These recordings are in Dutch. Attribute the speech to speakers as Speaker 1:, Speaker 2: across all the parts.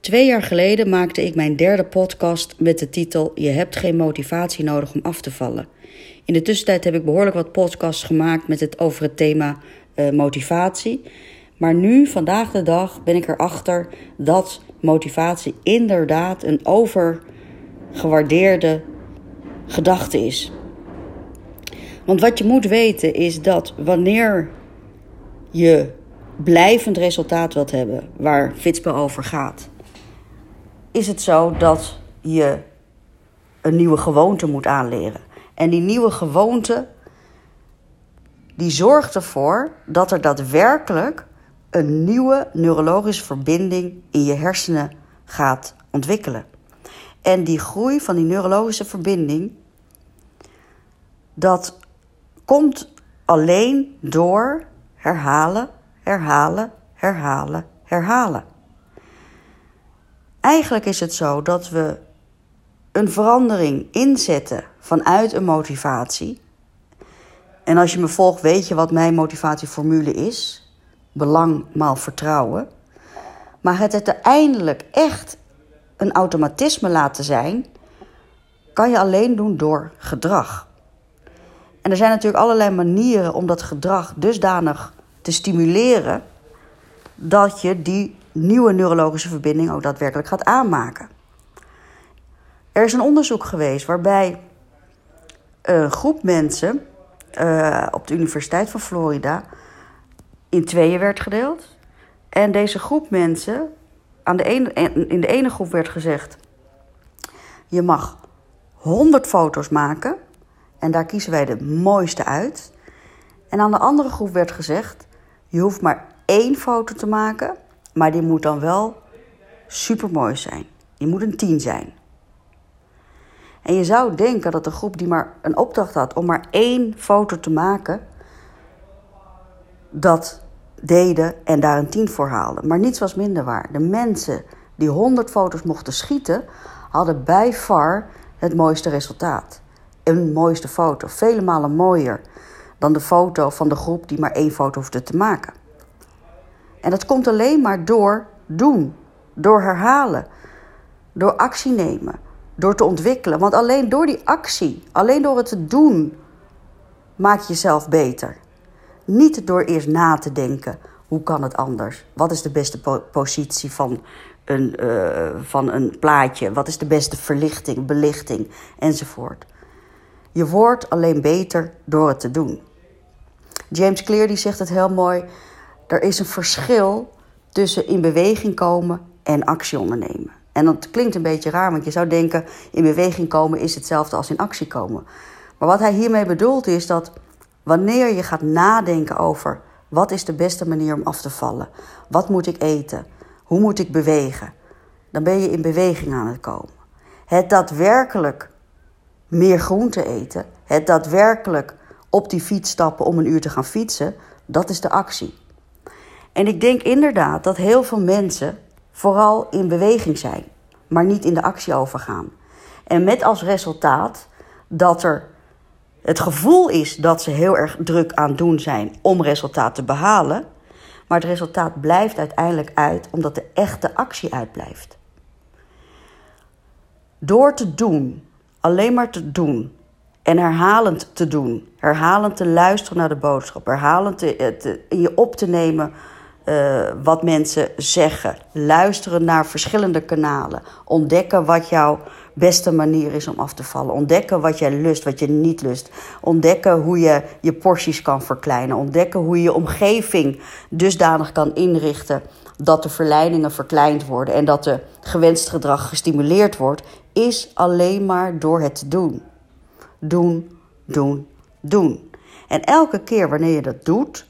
Speaker 1: Twee jaar geleden maakte ik mijn derde podcast met de titel Je hebt geen motivatie nodig om af te vallen. In de tussentijd heb ik behoorlijk wat podcasts gemaakt met het, over het thema uh, motivatie. Maar nu, vandaag de dag, ben ik erachter dat motivatie inderdaad een overgewaardeerde gedachte is. Want wat je moet weten is dat wanneer je blijvend resultaat wilt hebben, waar Fitspel over gaat, is het zo dat je een nieuwe gewoonte moet aanleren. En die nieuwe gewoonte, die zorgt ervoor dat er daadwerkelijk een nieuwe neurologische verbinding in je hersenen gaat ontwikkelen. En die groei van die neurologische verbinding, dat komt alleen door herhalen, herhalen, herhalen, herhalen. Eigenlijk is het zo dat we een verandering inzetten vanuit een motivatie. En als je me volgt, weet je wat mijn motivatieformule is: belang maal vertrouwen. Maar het uiteindelijk echt een automatisme laten zijn, kan je alleen doen door gedrag. En er zijn natuurlijk allerlei manieren om dat gedrag dusdanig te stimuleren dat je die nieuwe neurologische verbinding ook daadwerkelijk gaat aanmaken. Er is een onderzoek geweest waarbij een groep mensen uh, op de Universiteit van Florida in tweeën werd gedeeld. En deze groep mensen, aan de ene, in de ene groep werd gezegd: je mag 100 foto's maken en daar kiezen wij de mooiste uit. En aan de andere groep werd gezegd: je hoeft maar één foto te maken, maar die moet dan wel super mooi zijn. Die moet een 10 zijn. En je zou denken dat de groep die maar een opdracht had om maar één foto te maken, dat deden en daar een 10 voor haalden. Maar niets was minder waar. De mensen die 100 foto's mochten schieten, hadden bij far het mooiste resultaat. Een mooiste foto, vele malen mooier dan de foto van de groep die maar één foto hoefde te maken. En dat komt alleen maar door doen, door herhalen, door actie nemen, door te ontwikkelen. Want alleen door die actie, alleen door het te doen, maak je jezelf beter. Niet door eerst na te denken: hoe kan het anders? Wat is de beste positie van een, uh, van een plaatje? Wat is de beste verlichting, belichting enzovoort? Je wordt alleen beter door het te doen. James Clear die zegt het heel mooi. Er is een verschil tussen in beweging komen en actie ondernemen. En dat klinkt een beetje raar, want je zou denken: in beweging komen is hetzelfde als in actie komen. Maar wat hij hiermee bedoelt is dat wanneer je gaat nadenken over wat is de beste manier om af te vallen, wat moet ik eten, hoe moet ik bewegen, dan ben je in beweging aan het komen. Het daadwerkelijk meer groente eten, het daadwerkelijk op die fiets stappen om een uur te gaan fietsen, dat is de actie. En ik denk inderdaad dat heel veel mensen vooral in beweging zijn, maar niet in de actie overgaan. En met als resultaat dat er het gevoel is dat ze heel erg druk aan het doen zijn om resultaat te behalen, maar het resultaat blijft uiteindelijk uit omdat de echte actie uitblijft. Door te doen, alleen maar te doen, en herhalend te doen. Herhalend te luisteren naar de boodschap. Herhalend te, eh, te, in je op te nemen uh, wat mensen zeggen. Luisteren naar verschillende kanalen. Ontdekken wat jouw beste manier is om af te vallen. Ontdekken wat jij lust, wat je niet lust. Ontdekken hoe je je porties kan verkleinen. Ontdekken hoe je je omgeving dusdanig kan inrichten dat de verleidingen verkleind worden en dat de gewenst gedrag gestimuleerd wordt, is alleen maar door het doen doen, doen, doen. En elke keer wanneer je dat doet,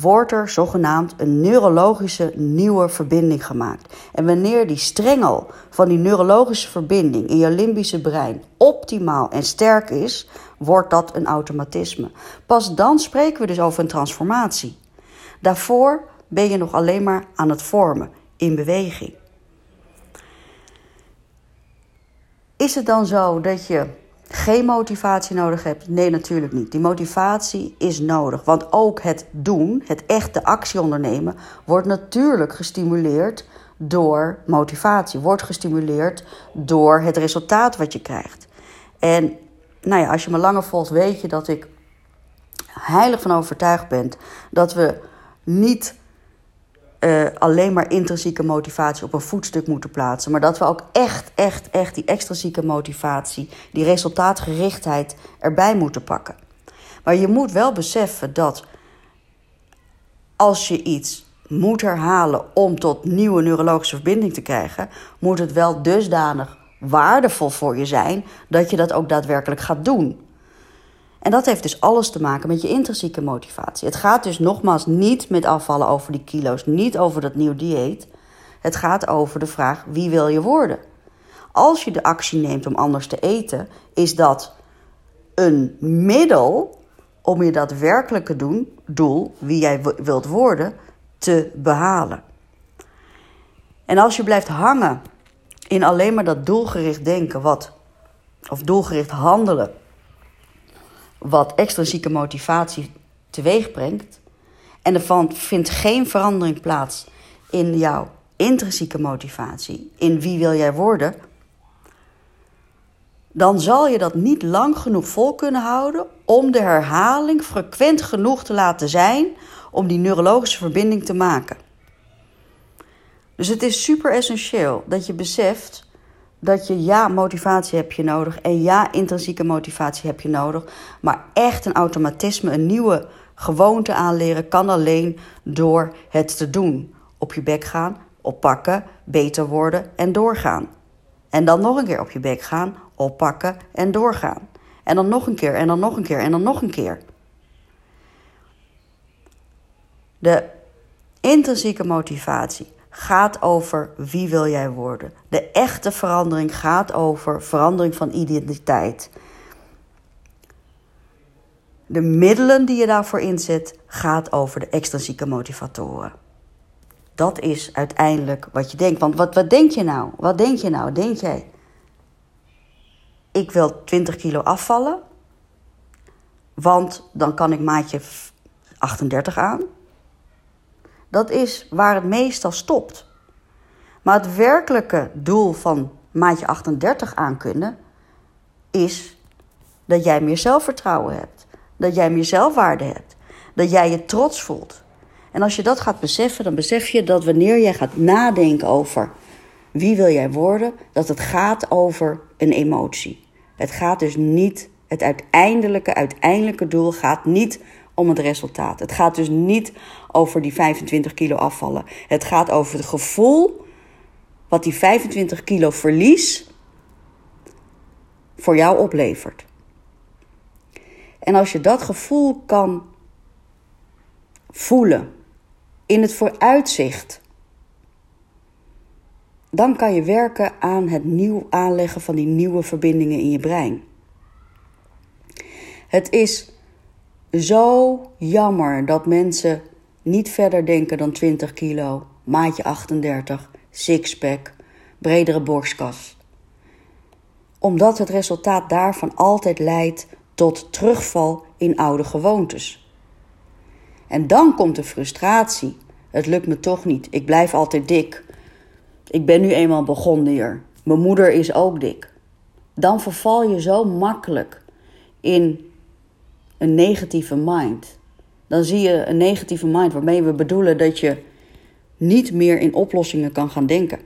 Speaker 1: wordt er zogenaamd een neurologische nieuwe verbinding gemaakt. En wanneer die strengel van die neurologische verbinding in je limbische brein optimaal en sterk is, wordt dat een automatisme. Pas dan spreken we dus over een transformatie. Daarvoor ben je nog alleen maar aan het vormen, in beweging. Is het dan zo dat je geen motivatie nodig hebt? Nee, natuurlijk niet. Die motivatie is nodig. Want ook het doen, het echte actie ondernemen, wordt natuurlijk gestimuleerd door motivatie, wordt gestimuleerd door het resultaat wat je krijgt. En nou ja, als je me langer volgt, weet je dat ik heilig van overtuigd ben dat we niet uh, alleen maar intrinsieke motivatie op een voetstuk moeten plaatsen. Maar dat we ook echt, echt, echt die extrinsieke motivatie, die resultaatgerichtheid erbij moeten pakken. Maar je moet wel beseffen dat als je iets moet herhalen om tot nieuwe neurologische verbinding te krijgen, moet het wel dusdanig waardevol voor je zijn dat je dat ook daadwerkelijk gaat doen. En dat heeft dus alles te maken met je intrinsieke motivatie. Het gaat dus nogmaals niet met afvallen over die kilo's, niet over dat nieuw dieet. Het gaat over de vraag: wie wil je worden? Als je de actie neemt om anders te eten, is dat een middel om je daadwerkelijke doel, wie jij wilt worden, te behalen. En als je blijft hangen in alleen maar dat doelgericht denken, wat, of doelgericht handelen, wat extrinsieke motivatie teweeg brengt, en er vindt geen verandering plaats in jouw intrinsieke motivatie, in wie wil jij worden, dan zal je dat niet lang genoeg vol kunnen houden om de herhaling frequent genoeg te laten zijn om die neurologische verbinding te maken. Dus het is super essentieel dat je beseft dat je ja, motivatie heb je nodig en ja, intrinsieke motivatie heb je nodig, maar echt een automatisme, een nieuwe gewoonte aanleren kan alleen door het te doen. Op je bek gaan, oppakken, beter worden en doorgaan. En dan nog een keer op je bek gaan, oppakken en doorgaan. En dan nog een keer, en dan nog een keer, en dan nog een keer. De intrinsieke motivatie gaat over wie wil jij worden. De echte verandering gaat over verandering van identiteit. De middelen die je daarvoor inzet, gaat over de extrinsieke motivatoren. Dat is uiteindelijk wat je denkt. Want wat, wat denk je nou? Wat denk je nou? Denk jij, ik wil 20 kilo afvallen, want dan kan ik maatje 38 aan. Dat is waar het meestal stopt. Maar het werkelijke doel van maatje 38 aankunnen is dat jij meer zelfvertrouwen hebt, dat jij meer zelfwaarde hebt, dat jij je trots voelt. En als je dat gaat beseffen, dan besef je dat wanneer jij gaat nadenken over wie wil jij worden, dat het gaat over een emotie. Het gaat dus niet, het uiteindelijke, uiteindelijke doel gaat niet om het resultaat. Het gaat dus niet over die 25 kilo afvallen. Het gaat over het gevoel wat die 25 kilo verlies voor jou oplevert. En als je dat gevoel kan voelen in het vooruitzicht, dan kan je werken aan het nieuw aanleggen van die nieuwe verbindingen in je brein. Het is zo jammer dat mensen niet verder denken dan 20 kilo, maatje 38, sixpack, bredere borstkas. Omdat het resultaat daarvan altijd leidt tot terugval in oude gewoontes. En dan komt de frustratie. Het lukt me toch niet. Ik blijf altijd dik. Ik ben nu eenmaal begonnen hier. Mijn moeder is ook dik. Dan verval je zo makkelijk in een negatieve mind. Dan zie je een negatieve mind waarmee we bedoelen dat je niet meer in oplossingen kan gaan denken.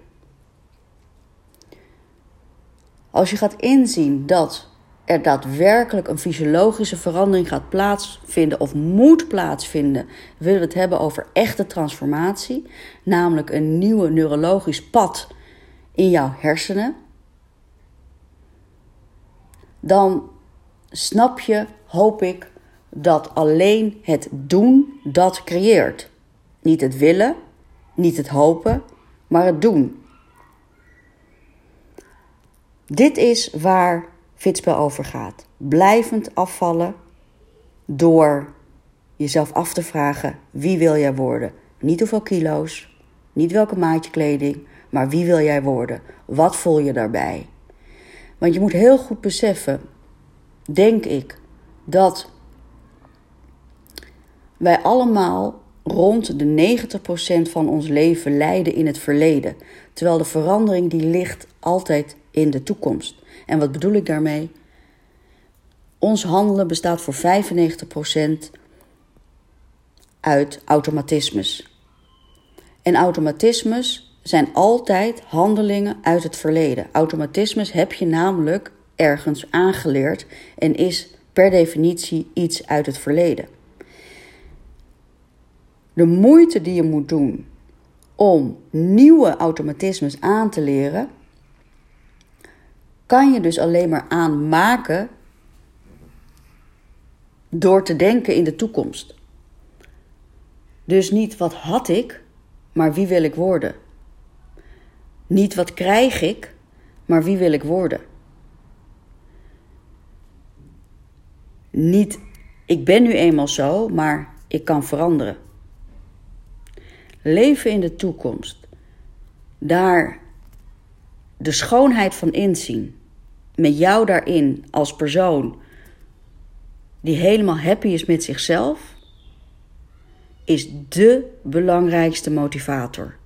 Speaker 1: Als je gaat inzien dat er daadwerkelijk een fysiologische verandering gaat plaatsvinden of moet plaatsvinden, willen we het hebben over echte transformatie, namelijk een nieuwe neurologisch pad in jouw hersenen, dan snap je, hoop ik, dat alleen het doen dat creëert. Niet het willen, niet het hopen, maar het doen. Dit is waar fitspel over gaat. Blijvend afvallen door jezelf af te vragen: wie wil jij worden? Niet hoeveel kilo's, niet welke maatje kleding, maar wie wil jij worden? Wat voel je daarbij? Want je moet heel goed beseffen, denk ik, dat wij allemaal rond de 90% van ons leven leiden in het verleden, terwijl de verandering die ligt altijd in de toekomst. En wat bedoel ik daarmee? Ons handelen bestaat voor 95% uit automatismes. En automatismes zijn altijd handelingen uit het verleden. Automatismes heb je namelijk ergens aangeleerd en is per definitie iets uit het verleden. De moeite die je moet doen om nieuwe automatismes aan te leren, kan je dus alleen maar aanmaken door te denken in de toekomst. Dus niet wat had ik, maar wie wil ik worden? Niet wat krijg ik, maar wie wil ik worden? Niet ik ben nu eenmaal zo, maar ik kan veranderen. Leven in de toekomst. Daar de schoonheid van inzien. Met jou daarin als persoon die helemaal happy is met zichzelf, is de belangrijkste motivator.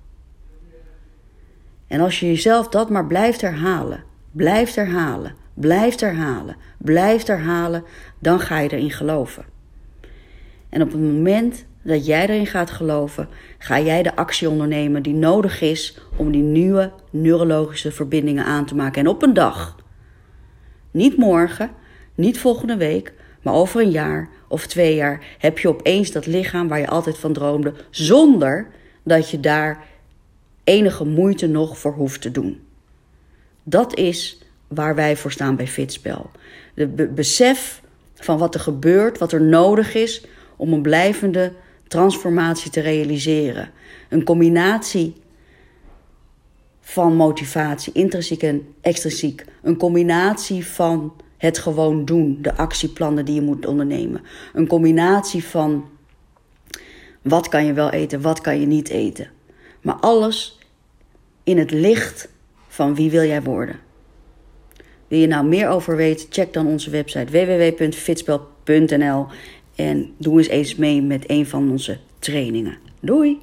Speaker 1: En als je jezelf dat maar blijft herhalen, blijft herhalen, blijft herhalen, blijft herhalen, dan ga je erin geloven. En op het moment dat jij erin gaat geloven, ga jij de actie ondernemen die nodig is om die nieuwe neurologische verbindingen aan te maken. En op een dag, niet morgen, niet volgende week, maar over een jaar of twee jaar heb je opeens dat lichaam waar je altijd van droomde, zonder dat je daar enige moeite nog voor hoeft te doen. Dat is waar wij voor staan bij Fitspel. De besef van wat er gebeurt, wat er nodig is om een blijvende transformatie te realiseren. Een combinatie van motivatie, intrinsiek en extrinsiek. Een combinatie van het gewoon doen, de actieplannen die je moet ondernemen. Een combinatie van wat kan je wel eten, wat kan je niet eten. Maar alles in het licht van wie wil jij worden. Wil je nou meer over weten, check dan onze website www.fitspel.nl en doe eens eens mee met een van onze trainingen. Doei!